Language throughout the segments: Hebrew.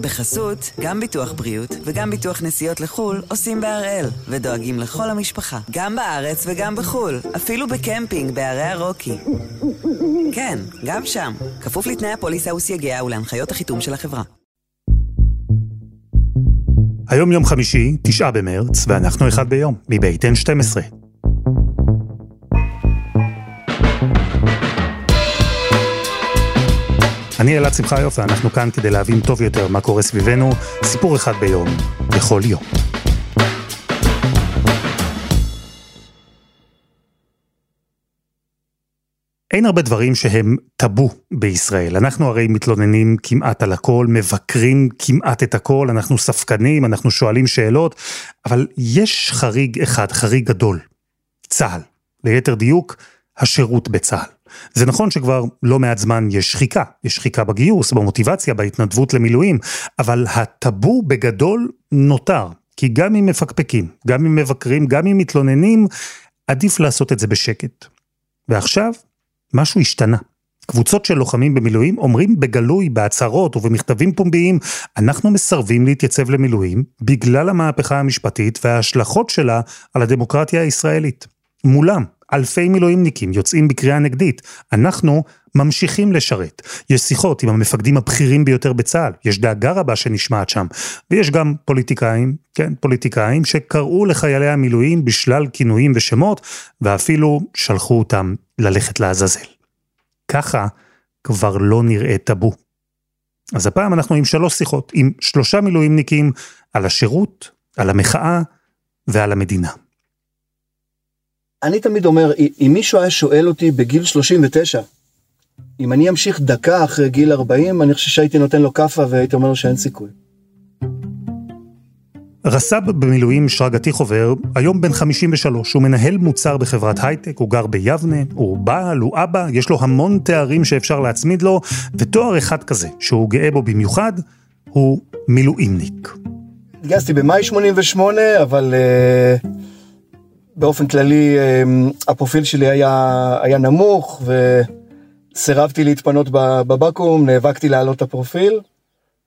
בחסות, גם ביטוח בריאות וגם ביטוח נסיעות לחו"ל עושים בהראל, ודואגים לכל המשפחה, גם בארץ וגם בחו"ל, אפילו בקמפינג בערי הרוקי. כן, גם שם, כפוף לתנאי הפוליסה וסייגיה ולהנחיות החיתום של החברה. היום יום חמישי, תשעה במרץ, ואנחנו אחד ביום, מבית N12. אני אלעד שמחיוף ואנחנו כאן כדי להבין טוב יותר מה קורה סביבנו, סיפור אחד ביום, בכל יום. אין הרבה דברים שהם טאבו בישראל. אנחנו הרי מתלוננים כמעט על הכל, מבקרים כמעט את הכל, אנחנו ספקנים, אנחנו שואלים שאלות, אבל יש חריג אחד, חריג גדול, צה"ל. ליתר דיוק, השירות בצה"ל. זה נכון שכבר לא מעט זמן יש שחיקה, יש שחיקה בגיוס, במוטיבציה, בהתנדבות למילואים, אבל הטאבו בגדול נותר, כי גם אם מפקפקים, גם אם מבקרים, גם אם מתלוננים, עדיף לעשות את זה בשקט. ועכשיו, משהו השתנה. קבוצות של לוחמים במילואים אומרים בגלוי, בהצהרות ובמכתבים פומביים, אנחנו מסרבים להתייצב למילואים בגלל המהפכה המשפטית וההשלכות שלה על הדמוקרטיה הישראלית. מולם, אלפי מילואימניקים יוצאים בקריאה נגדית. אנחנו ממשיכים לשרת. יש שיחות עם המפקדים הבכירים ביותר בצה"ל, יש דאגה רבה שנשמעת שם, ויש גם פוליטיקאים, כן, פוליטיקאים שקראו לחיילי המילואים בשלל כינויים ושמות, ואפילו שלחו אותם ללכת לעזאזל. ככה כבר לא נראה טאבו. אז הפעם אנחנו עם שלוש שיחות, עם שלושה מילואימניקים על השירות, על המחאה ועל המדינה. אני תמיד אומר, אם מישהו היה שואל אותי בגיל 39, אם אני אמשיך דקה אחרי גיל 40, אני חושב שהייתי נותן לו כאפה והייתי אומר לו שאין סיכוי. רס"ב במילואים שרגתי חובר, היום בן 53, הוא מנהל מוצר בחברת הייטק, הוא גר ביבנה, הוא בעל, הוא אבא, יש לו המון תארים שאפשר להצמיד לו, ותואר אחד כזה, שהוא גאה בו במיוחד, הוא מילואימניק. התגייסתי במאי 88, אבל... Uh... באופן כללי אמ, הפרופיל שלי היה, היה נמוך וסירבתי להתפנות בבקו"ם, נאבקתי להעלות את הפרופיל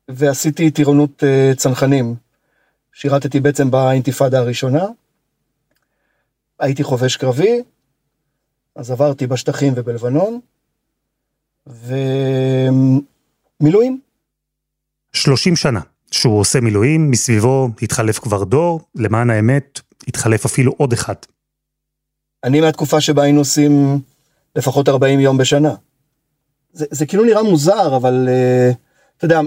ועשיתי טירונות אה, צנחנים. שירתתי בעצם באינתיפאדה הראשונה. הייתי חובש קרבי, אז עברתי בשטחים ובלבנון, ומילואים. 30 שנה שהוא עושה מילואים, מסביבו התחלף כבר דור, למען האמת, התחלף אפילו עוד אחד. אני מהתקופה שבה היינו עושים לפחות 40 יום בשנה. זה, זה כאילו נראה מוזר, אבל uh, אתה יודע,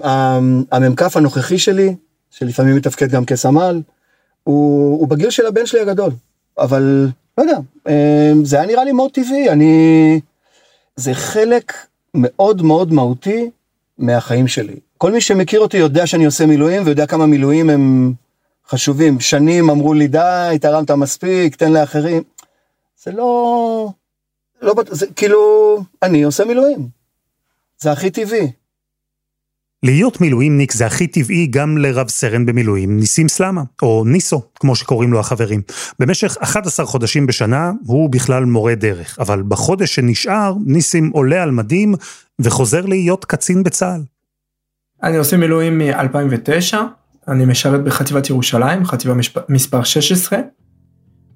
המ"כ הנוכחי שלי, שלפעמים מתפקד גם כסמל, הוא, הוא בגיל של הבן שלי הגדול. אבל לא יודע, uh, זה היה נראה לי מאוד טבעי, אני... זה חלק מאוד מאוד מהותי מהחיים שלי. כל מי שמכיר אותי יודע שאני עושה מילואים ויודע כמה מילואים הם חשובים. שנים אמרו לי, די, תרמת מספיק, תן לאחרים. זה לא... לא... זה כאילו, אני עושה מילואים. זה הכי טבעי. להיות מילואימניק זה הכי טבעי גם לרב סרן במילואים, ניסים סלמה, או ניסו, כמו שקוראים לו החברים. במשך 11 חודשים בשנה הוא בכלל מורה דרך, אבל בחודש שנשאר, ניסים עולה על מדים וחוזר להיות קצין בצה"ל. אני עושה מילואים מ-2009, אני משרת בחטיבת ירושלים, חטיבה. מספר 16.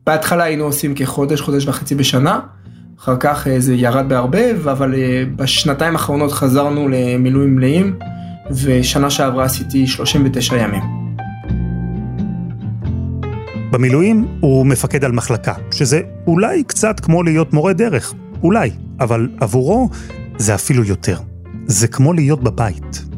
בהתחלה היינו עושים כחודש, חודש וחצי בשנה, אחר כך אה, זה ירד בהרבה, אבל אה, בשנתיים האחרונות חזרנו למילואים מלאים, ושנה שעברה עשיתי 39 ימים. במילואים הוא מפקד על מחלקה, שזה אולי קצת כמו להיות מורה דרך, אולי, אבל עבורו זה אפילו יותר. זה כמו להיות בבית.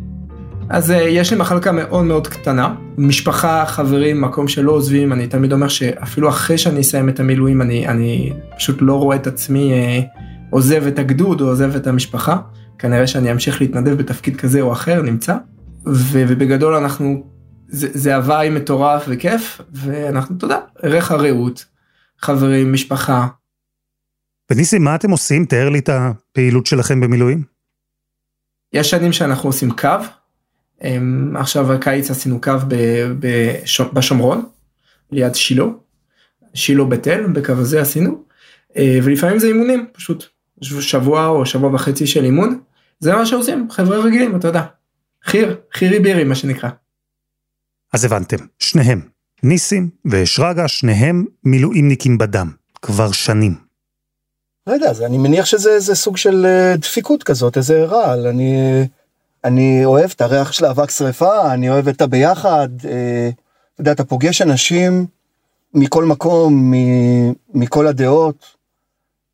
אז uh, יש לי מחלקה מאוד מאוד קטנה, משפחה, חברים, מקום שלא עוזבים, אני תמיד אומר שאפילו אחרי שאני אסיים את המילואים, אני, אני פשוט לא רואה את עצמי uh, עוזב את הגדוד או עוזב את המשפחה, כנראה שאני אמשיך להתנדב בתפקיד כזה או אחר, נמצא, ו, ובגדול אנחנו, זה, זה הוואי מטורף וכיף, ואנחנו, אתה יודע, ערך הרעות, חברים, משפחה. וניסים, מה אתם עושים? תאר לי את הפעילות שלכם במילואים. יש שנים שאנחנו עושים קו, עכשיו הקיץ עשינו קו בשומרון, ליד שילה, שילה בית אל, בקו הזה עשינו, אה, ולפעמים זה אימונים, פשוט שבוע או שבוע וחצי של אימון, זה מה שעושים, חבר'ה רגילים, אתה יודע. חי"ר, חי"רי בירי מה שנקרא. אז הבנתם, שניהם, ניסים ושרגא, שניהם מילואימניקים בדם, כבר שנים. לא יודע, אני מניח שזה סוג של אה, דפיקות כזאת, איזה רעל. אני, אני אוהב את הריח של אבק שרפה, אני אוהב את הביחד. אה, אתה יודע, אתה פוגש אנשים מכל מקום, מ, מכל הדעות.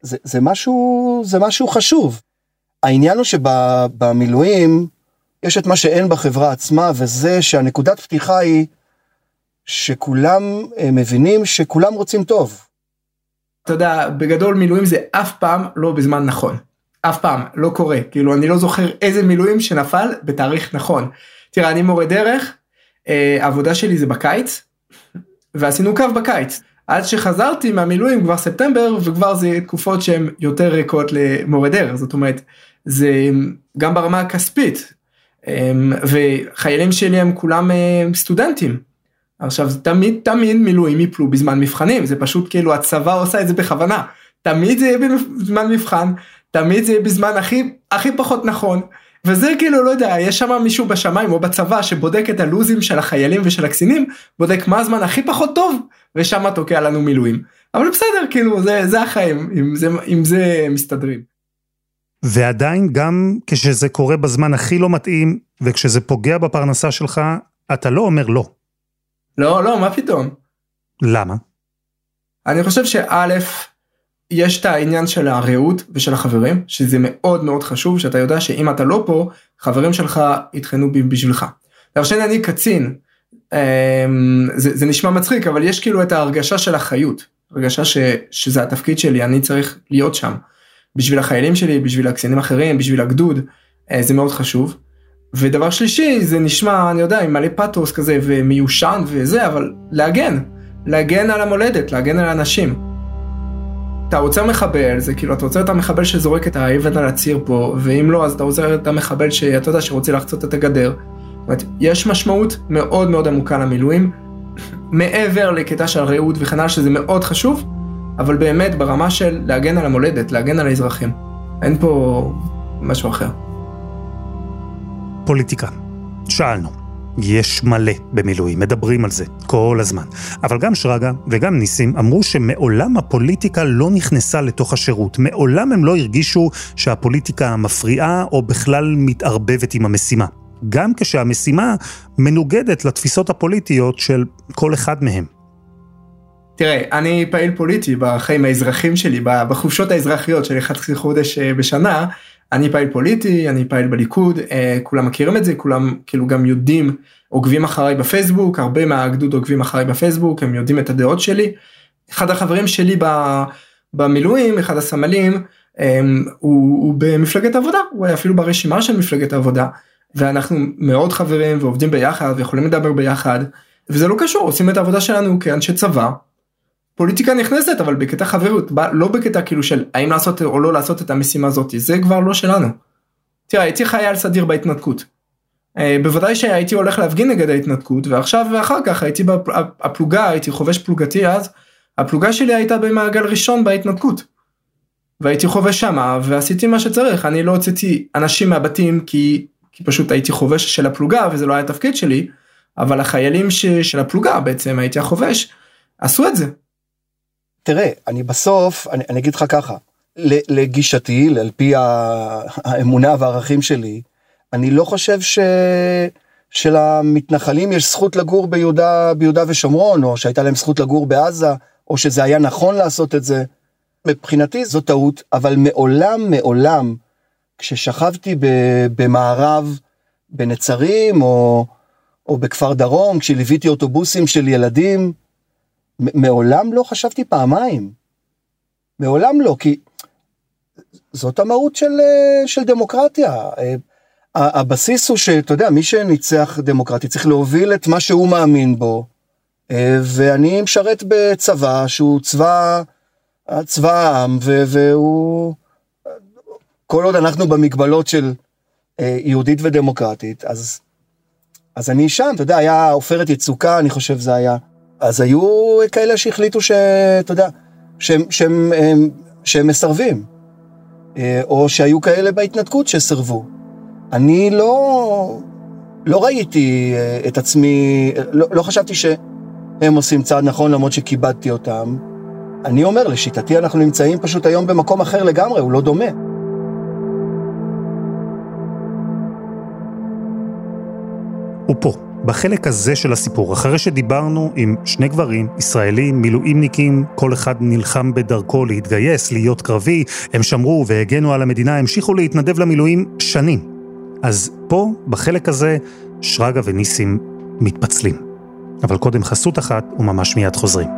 זה, זה, משהו, זה משהו חשוב. העניין הוא שבמילואים יש את מה שאין בחברה עצמה, וזה שהנקודת פתיחה היא שכולם אה, מבינים שכולם רוצים טוב. אתה יודע, בגדול מילואים זה אף פעם לא בזמן נכון. אף פעם, לא קורה. כאילו, אני לא זוכר איזה מילואים שנפל בתאריך נכון. תראה, אני מורה דרך, אה, העבודה שלי זה בקיץ, ועשינו קו בקיץ. עד שחזרתי מהמילואים כבר ספטמבר, וכבר זה תקופות שהן יותר ריקות למורה דרך. זאת אומרת, זה גם ברמה הכספית. אה, וחיילים שלי הם כולם אה, סטודנטים. עכשיו תמיד תמיד מילואים יפלו בזמן מבחנים זה פשוט כאילו הצבא עושה את זה בכוונה תמיד זה יהיה בזמן מבחן תמיד זה יהיה בזמן הכי הכי פחות נכון וזה כאילו לא יודע יש שם מישהו בשמיים או בצבא שבודק את הלוזים של החיילים ושל הקצינים בודק מה הזמן הכי פחות טוב ושם תוקע לנו מילואים אבל בסדר כאילו זה זה החיים עם זה עם זה מסתדרים. ועדיין גם כשזה קורה בזמן הכי לא מתאים וכשזה פוגע בפרנסה שלך אתה לא אומר לא. לא, לא, מה פתאום? למה? אני חושב שא', יש את העניין של הרעות ושל החברים, שזה מאוד מאוד חשוב, שאתה יודע שאם אתה לא פה, חברים שלך יטחנו בשבילך. שני, אני קצין, אמ, זה, זה נשמע מצחיק, אבל יש כאילו את ההרגשה של החיות, הרגשה ש, שזה התפקיד שלי, אני צריך להיות שם. בשביל החיילים שלי, בשביל הקצינים אחרים, בשביל הגדוד, אה, זה מאוד חשוב. ודבר שלישי זה נשמע אני יודע עם מלא פתוס כזה ומיושן וזה אבל להגן להגן על המולדת להגן על האנשים. אתה עוצר מחבל זה כאילו אתה עוצר את המחבל שזורק את האבן על הציר פה ואם לא אז אתה עוצר את המחבל שאתה יודע שרוצה לחצות את הגדר. אומרת, יש משמעות מאוד מאוד עמוקה למילואים מעבר לקטע של רעות וכן הלאה שזה מאוד חשוב אבל באמת ברמה של להגן על המולדת להגן על האזרחים אין פה משהו אחר. פוליטיקה. שאלנו. יש מלא במילואים, מדברים על זה כל הזמן. אבל גם שרגא וגם ניסים אמרו שמעולם הפוליטיקה לא נכנסה לתוך השירות. מעולם הם לא הרגישו שהפוליטיקה מפריעה או בכלל מתערבבת עם המשימה. גם כשהמשימה מנוגדת לתפיסות הפוליטיות של כל אחד מהם. תראה, אני פעיל פוליטי בחיים האזרחים שלי, בחופשות האזרחיות של 11 חודש אה, בשנה, אני פעיל פוליטי, אני פעיל בליכוד, אה, כולם מכירים את זה, כולם כאילו גם יודעים, עוקבים אחריי בפייסבוק, הרבה מהגדוד עוקבים אחריי בפייסבוק, הם יודעים את הדעות שלי. אחד החברים שלי במילואים, אחד הסמלים, אה, הוא, הוא במפלגת העבודה, הוא היה אפילו ברשימה של מפלגת העבודה, ואנחנו מאוד חברים ועובדים ביחד ויכולים לדבר ביחד, וזה לא קשור, עושים את העבודה שלנו כאנשי צבא, פוליטיקה נכנסת אבל בקטע חברות לא בקטע כאילו של האם לעשות או לא לעשות את המשימה הזאת זה כבר לא שלנו. תראה הייתי חייל סדיר בהתנתקות. אה, בוודאי שהייתי הולך להפגין נגד ההתנתקות ועכשיו ואחר כך הייתי בפלוגה הייתי חובש פלוגתי אז הפלוגה שלי הייתה במעגל ראשון בהתנתקות. והייתי חובש שמה ועשיתי מה שצריך אני לא הוצאתי אנשים מהבתים כי, כי פשוט הייתי חובש של הפלוגה וזה לא היה תפקיד שלי אבל החיילים ש, של הפלוגה בעצם הייתי החובש עשו את זה תראה, אני בסוף, אני, אני אגיד לך ככה, לגישתי, על פי האמונה והערכים שלי, אני לא חושב ש... שלמתנחלים יש זכות לגור ביהודה, ביהודה ושומרון, או שהייתה להם זכות לגור בעזה, או שזה היה נכון לעשות את זה. מבחינתי זו טעות, אבל מעולם, מעולם, כששכבתי במערב, בנצרים, או, או בכפר דרום, כשליוויתי אוטובוסים של ילדים, מעולם לא חשבתי פעמיים. מעולם לא, כי זאת המהות של, אה, של דמוקרטיה. אה, הבסיס הוא שאתה יודע, מי שניצח דמוקרטי צריך להוביל את מה שהוא מאמין בו, אה, ואני משרת בצבא שהוא צבא, צבא העם, והוא... כל עוד אנחנו במגבלות של יהודית ודמוקרטית, אז, אז אני שם, אתה יודע, היה עופרת יצוקה, אני חושב זה היה. אז היו כאלה שהחליטו שאתה יודע, שהם, שהם, שהם, שהם מסרבים, אה, או שהיו כאלה בהתנתקות שסרבו. אני לא, לא ראיתי אה, את עצמי, לא, לא חשבתי שהם עושים צעד נכון למרות שכיבדתי אותם. אני אומר, לשיטתי אנחנו נמצאים פשוט היום במקום אחר לגמרי, הוא לא דומה. הוא פה, בחלק הזה של הסיפור, אחרי שדיברנו עם שני גברים, ישראלים, מילואימניקים, כל אחד נלחם בדרכו להתגייס, להיות קרבי, הם שמרו והגנו על המדינה, המשיכו להתנדב למילואים שנים. אז פה, בחלק הזה, שרגא וניסים מתפצלים. אבל קודם חסות אחת וממש מיד חוזרים.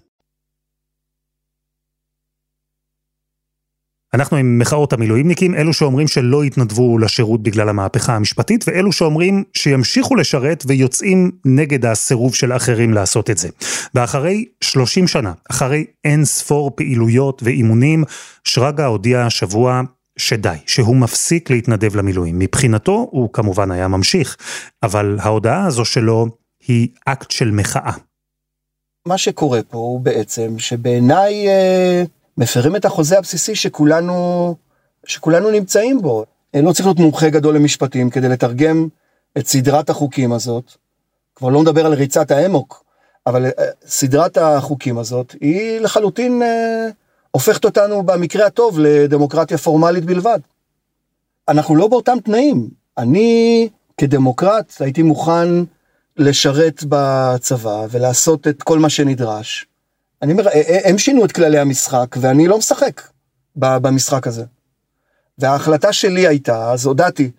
אנחנו עם מחאות המילואימניקים, אלו שאומרים שלא יתנדבו לשירות בגלל המהפכה המשפטית, ואלו שאומרים שימשיכו לשרת ויוצאים נגד הסירוב של אחרים לעשות את זה. ואחרי 30 שנה, אחרי אין ספור פעילויות ואימונים, שרגא הודיע השבוע שדי, שהוא מפסיק להתנדב למילואים. מבחינתו הוא כמובן היה ממשיך, אבל ההודעה הזו שלו היא אקט של מחאה. מה שקורה פה הוא בעצם שבעיניי... אה... מפרים את החוזה הבסיסי שכולנו, שכולנו נמצאים בו. לא צריך להיות מומחה גדול למשפטים כדי לתרגם את סדרת החוקים הזאת. כבר לא מדבר על ריצת האמוק, אבל אה, סדרת החוקים הזאת היא לחלוטין אה, הופכת אותנו במקרה הטוב לדמוקרטיה פורמלית בלבד. אנחנו לא באותם תנאים. אני כדמוקרט הייתי מוכן לשרת בצבא ולעשות את כל מה שנדרש. אני אומר, הם שינו את כללי המשחק, ואני לא משחק במשחק הזה. וההחלטה שלי הייתה, אז הודעתי,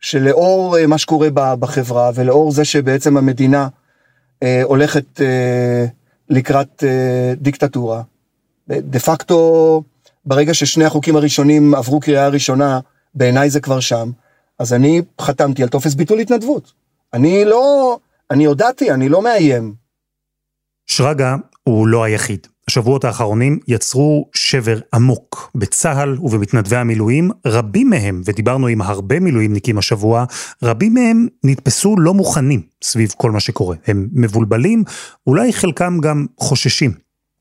שלאור אה, מה שקורה בחברה, ולאור זה שבעצם המדינה אה, הולכת אה, לקראת דיקטטורה, דה פקטו, ברגע ששני החוקים הראשונים עברו קריאה ראשונה, בעיניי זה כבר שם, אז אני חתמתי על טופס ביטול התנדבות. אני לא, אני הודעתי, אני לא מאיים. שרגא הוא לא היחיד. השבועות האחרונים יצרו שבר עמוק בצה"ל ובמתנדבי המילואים, רבים מהם, ודיברנו עם הרבה מילואימניקים השבוע, רבים מהם נתפסו לא מוכנים סביב כל מה שקורה. הם מבולבלים, אולי חלקם גם חוששים.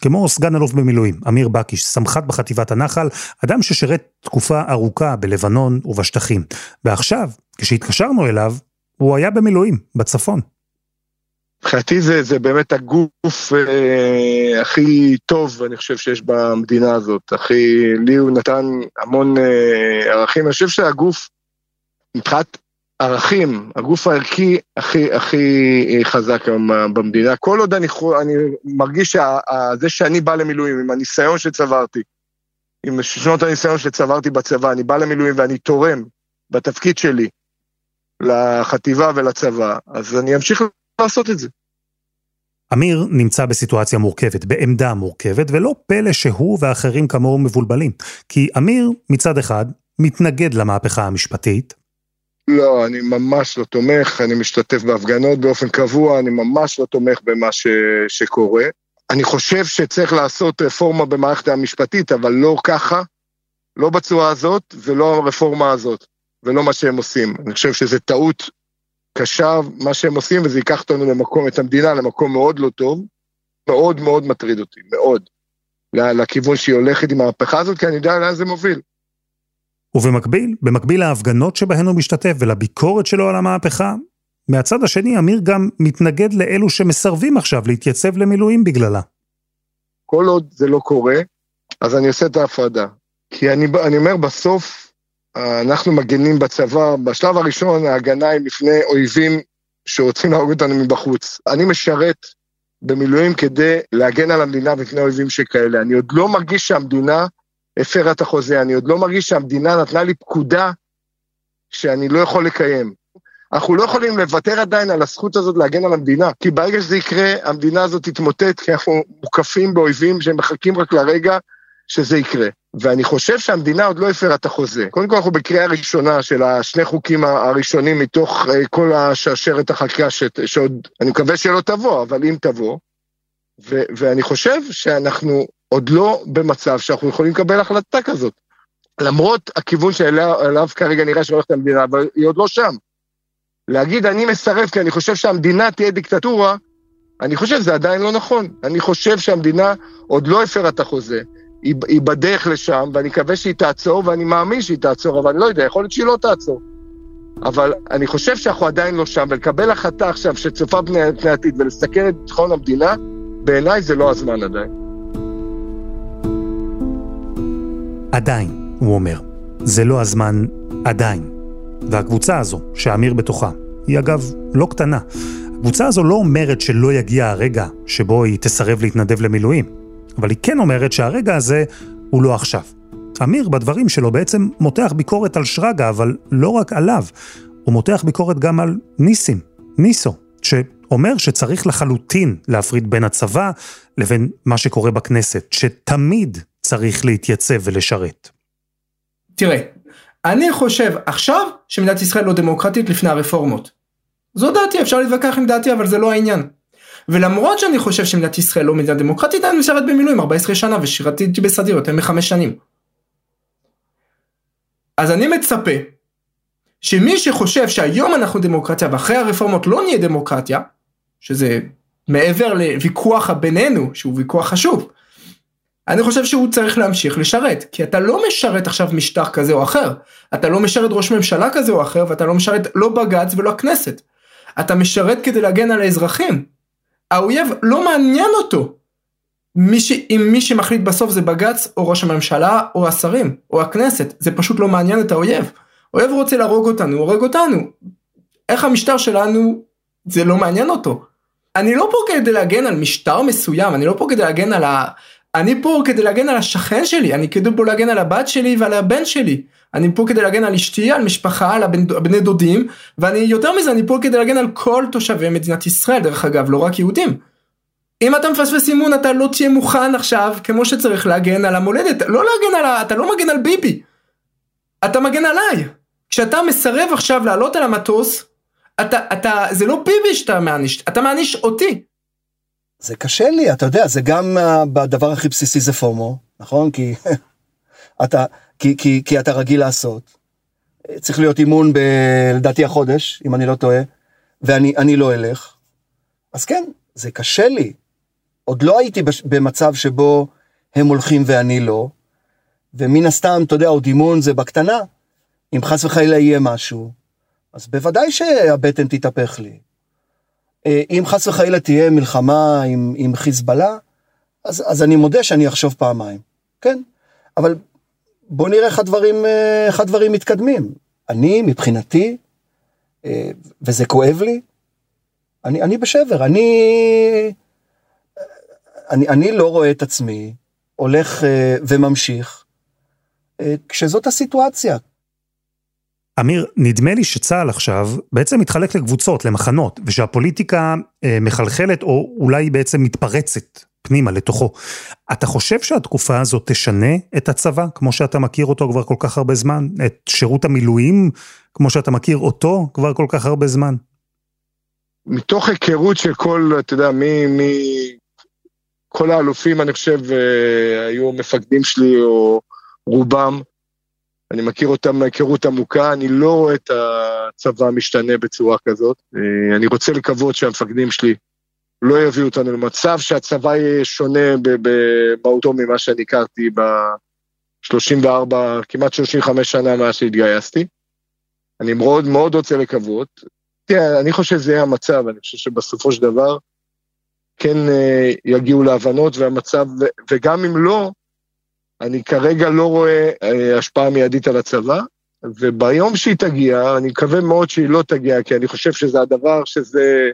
כמו סגן אלוף במילואים, אמיר בקיש, סמח"ט בחטיבת הנחל, אדם ששירת תקופה ארוכה בלבנון ובשטחים. ועכשיו, כשהתקשרנו אליו, הוא היה במילואים, בצפון. מבחינתי זה, זה באמת הגוף אה, הכי טוב, אני חושב, שיש במדינה הזאת. הכי, לי הוא נתן המון אה, ערכים. אני חושב שהגוף, מבחינת ערכים, הגוף הערכי הכי הכי חזק היום במדינה. כל עוד אני, אני מרגיש שזה שאני בא למילואים, עם הניסיון שצברתי, עם שנות הניסיון שצברתי בצבא, אני בא למילואים ואני תורם בתפקיד שלי לחטיבה ולצבא, אז אני אמשיך לעשות את זה. אמיר נמצא בסיטואציה מורכבת, בעמדה מורכבת, ולא פלא שהוא ואחרים כמוהו מבולבלים. כי אמיר, מצד אחד, מתנגד למהפכה המשפטית. לא, אני ממש לא תומך, אני משתתף בהפגנות באופן קבוע, אני ממש לא תומך במה ש... שקורה. אני חושב שצריך לעשות רפורמה במערכת המשפטית, אבל לא ככה, לא בצורה הזאת, ולא הרפורמה הזאת, ולא מה שהם עושים. אני חושב שזו טעות קשה מה שהם עושים, וזה ייקח אותנו למקום, את המדינה למקום מאוד לא טוב, מאוד מאוד מטריד אותי, מאוד, לכיוון שהיא הולכת עם המהפכה הזאת, כי אני יודע לאן זה מוביל. ובמקביל, במקביל להפגנות שבהן הוא משתתף ולביקורת שלו על המהפכה, מהצד השני אמיר גם מתנגד לאלו שמסרבים עכשיו להתייצב למילואים בגללה. כל עוד זה לא קורה, אז אני עושה את ההפרדה. כי אני, אני אומר, בסוף אנחנו מגנים בצבא, בשלב הראשון ההגנה היא לפני אויבים שרוצים להרוג אותנו מבחוץ. אני משרת במילואים כדי להגן על המדינה מפני אויבים שכאלה. אני עוד לא מרגיש שהמדינה הפרה את החוזה, אני עוד לא מרגיש שהמדינה נתנה לי פקודה שאני לא יכול לקיים. אנחנו לא יכולים לוותר עדיין על הזכות הזאת להגן על המדינה, כי ברגע שזה יקרה, המדינה הזאת תתמוטט, כי אנחנו מוקפים באויבים שהם מחכים רק לרגע שזה יקרה. ואני חושב שהמדינה עוד לא הפרה את החוזה. קודם כל אנחנו בקריאה ראשונה של השני חוקים הראשונים מתוך אה, כל השרשרת החקיקה ש... שעוד, אני מקווה שלא תבוא, אבל אם תבוא, ו- ואני חושב שאנחנו עוד לא במצב שאנחנו יכולים לקבל החלטה כזאת. למרות הכיוון שאליו כרגע נראה שהולכת המדינה, אבל היא עוד לא שם. להגיד אני מסרב כי אני חושב שהמדינה תהיה דיקטטורה, אני חושב שזה עדיין לא נכון. אני חושב שהמדינה עוד לא הפרה את החוזה, היא, היא בדרך לשם, ואני מקווה שהיא תעצור, ואני מאמין שהיא תעצור, אבל אני לא יודע, יכול להיות שהיא לא תעצור. אבל אני חושב שאנחנו עדיין לא שם, ולקבל החלטה עכשיו שצופה פני, פני עתיד ולסכן את ביטחון המדינה, בעיניי זה לא הזמן עדיין. עדיין, הוא אומר. זה לא הזמן עדיין. והקבוצה הזו, שאמיר בתוכה, היא אגב לא קטנה. הקבוצה הזו לא אומרת שלא יגיע הרגע שבו היא תסרב להתנדב למילואים, אבל היא כן אומרת שהרגע הזה הוא לא עכשיו. אמיר בדברים שלו בעצם מותח ביקורת על שרגא, אבל לא רק עליו, הוא מותח ביקורת גם על ניסים, ניסו, שאומר שצריך לחלוטין להפריד בין הצבא לבין מה שקורה בכנסת, שתמיד צריך להתייצב ולשרת. תראה, אני חושב עכשיו שמדינת ישראל לא דמוקרטית לפני הרפורמות. זו דעתי, אפשר להתווכח עם דעתי, אבל זה לא העניין. ולמרות שאני חושב שמדינת ישראל לא מדינה דמוקרטית, אני משרת במילואים 14 שנה ושירתי בסדיר יותר מחמש שנים. אז אני מצפה שמי שחושב שהיום אנחנו דמוקרטיה ואחרי הרפורמות לא נהיה דמוקרטיה, שזה מעבר לוויכוח בינינו, שהוא ויכוח חשוב, אני חושב שהוא צריך להמשיך לשרת, כי אתה לא משרת עכשיו משטר כזה או אחר, אתה לא משרת ראש ממשלה כזה או אחר, ואתה לא משרת לא בג"ץ ולא הכנסת. אתה משרת כדי להגן על האזרחים. האויב לא מעניין אותו. מי ש... אם מי שמחליט בסוף זה בג"ץ או ראש הממשלה או השרים או הכנסת, זה פשוט לא מעניין את האויב. האויב רוצה להרוג אותנו, הורג אותנו. איך המשטר שלנו, זה לא מעניין אותו. אני לא פה כדי להגן על משטר מסוים, אני לא פה כדי להגן על ה... אני פה כדי להגן על השכן שלי, אני כדי פה להגן על הבת שלי ועל הבן שלי. אני פה כדי להגן על אשתי, על משפחה, על הבני דודים, ואני יותר מזה, אני פה כדי להגן על כל תושבי מדינת ישראל, דרך אגב, לא רק יהודים. אם אתה מפספס אימון, אתה לא תהיה מוכן עכשיו, כמו שצריך להגן על המולדת, לא להגן על ה... אתה לא מגן על ביבי. אתה מגן עליי. כשאתה מסרב עכשיו לעלות על המטוס, אתה, אתה, זה לא ביבי שאתה מעניש, אתה מעניש אותי. זה קשה לי, אתה יודע, זה גם בדבר הכי בסיסי זה פומו, נכון? כי אתה, כי, כי, כי אתה רגיל לעשות. צריך להיות אימון ב... לדעתי החודש, אם אני לא טועה, ואני לא אלך. אז כן, זה קשה לי. עוד לא הייתי במצב שבו הם הולכים ואני לא, ומן הסתם, אתה יודע, עוד אימון זה בקטנה. אם חס וחלילה יהיה משהו, אז בוודאי שהבטן תתהפך לי. אה, אם חס וחלילה תהיה מלחמה עם, עם חיזבאללה, אז, אז אני מודה שאני אחשוב פעמיים, כן? אבל בוא נראה איך הדברים, אה, איך הדברים מתקדמים. אני, מבחינתי, אה, וזה כואב לי, אני, אני בשבר, אני, אני, אני לא רואה את עצמי הולך וממשיך כשזאת הסיטואציה. אמיר, נדמה לי שצה"ל עכשיו בעצם מתחלק לקבוצות, למחנות, ושהפוליטיקה אה, מחלחלת או אולי בעצם מתפרצת פנימה לתוכו. אתה חושב שהתקופה הזאת תשנה את הצבא, כמו שאתה מכיר אותו כבר כל כך הרבה זמן? את שירות המילואים, כמו שאתה מכיר אותו כבר כל כך הרבה זמן? מתוך היכרות של כל, אתה יודע, מי, מי, כל האלופים, אני חושב, אה, היו מפקדים שלי, או רובם, אני מכיר אותם מהיכרות עמוקה, אני לא רואה את הצבא משתנה בצורה כזאת. אה, אני רוצה לקוות שהמפקדים שלי לא יביאו אותנו למצב שהצבא יהיה שונה במהותו ממה שאני הכרתי ב-34, כמעט 35 שנה מאז שהתגייסתי. אני מאוד מאוד רוצה לקוות. תראה, אני חושב שזה יהיה המצב, אני חושב שבסופו של דבר כן אה, יגיעו להבנות והמצב, וגם אם לא, אני כרגע לא רואה אה, השפעה מיידית על הצבא, וביום שהיא תגיע, אני מקווה מאוד שהיא לא תגיע, כי אני חושב שזה הדבר שזה...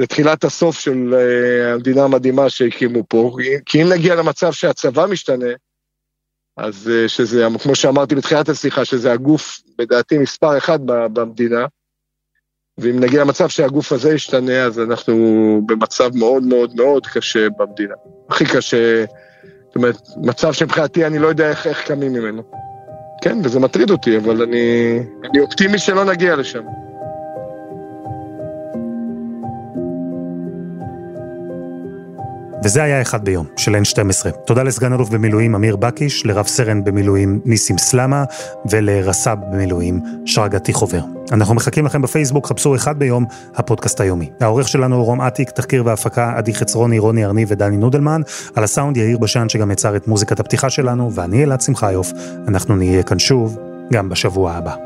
זה תחילת הסוף של uh, המדינה המדהימה שהקימו פה, כי אם נגיע למצב שהצבא משתנה, אז uh, שזה, כמו שאמרתי בתחילת השיחה, שזה הגוף, לדעתי, מספר אחד במדינה, ואם נגיע למצב שהגוף הזה ישתנה, אז אנחנו במצב מאוד מאוד מאוד קשה במדינה. הכי קשה זאת אומרת, מצב שמבחינתי אני לא יודע איך, איך קמים ממנו. כן, וזה מטריד אותי, אבל אני, אני אופטימי שלא נגיע לשם. וזה היה אחד ביום של N12. תודה לסגן אלוף במילואים אמיר בקיש, לרב סרן במילואים ניסים סלמה ולרס"ב במילואים שרגא טיחובר. אנחנו מחכים לכם בפייסבוק, חפשו אחד ביום, הפודקאסט היומי. העורך שלנו רום אטיק, תחקיר והפקה עדי חצרוני, רוני ארני ודני נודלמן, על הסאונד יאיר בשן שגם יצר את מוזיקת הפתיחה שלנו, ואני אלעד שמחיוף, אנחנו נהיה כאן שוב, גם בשבוע הבא.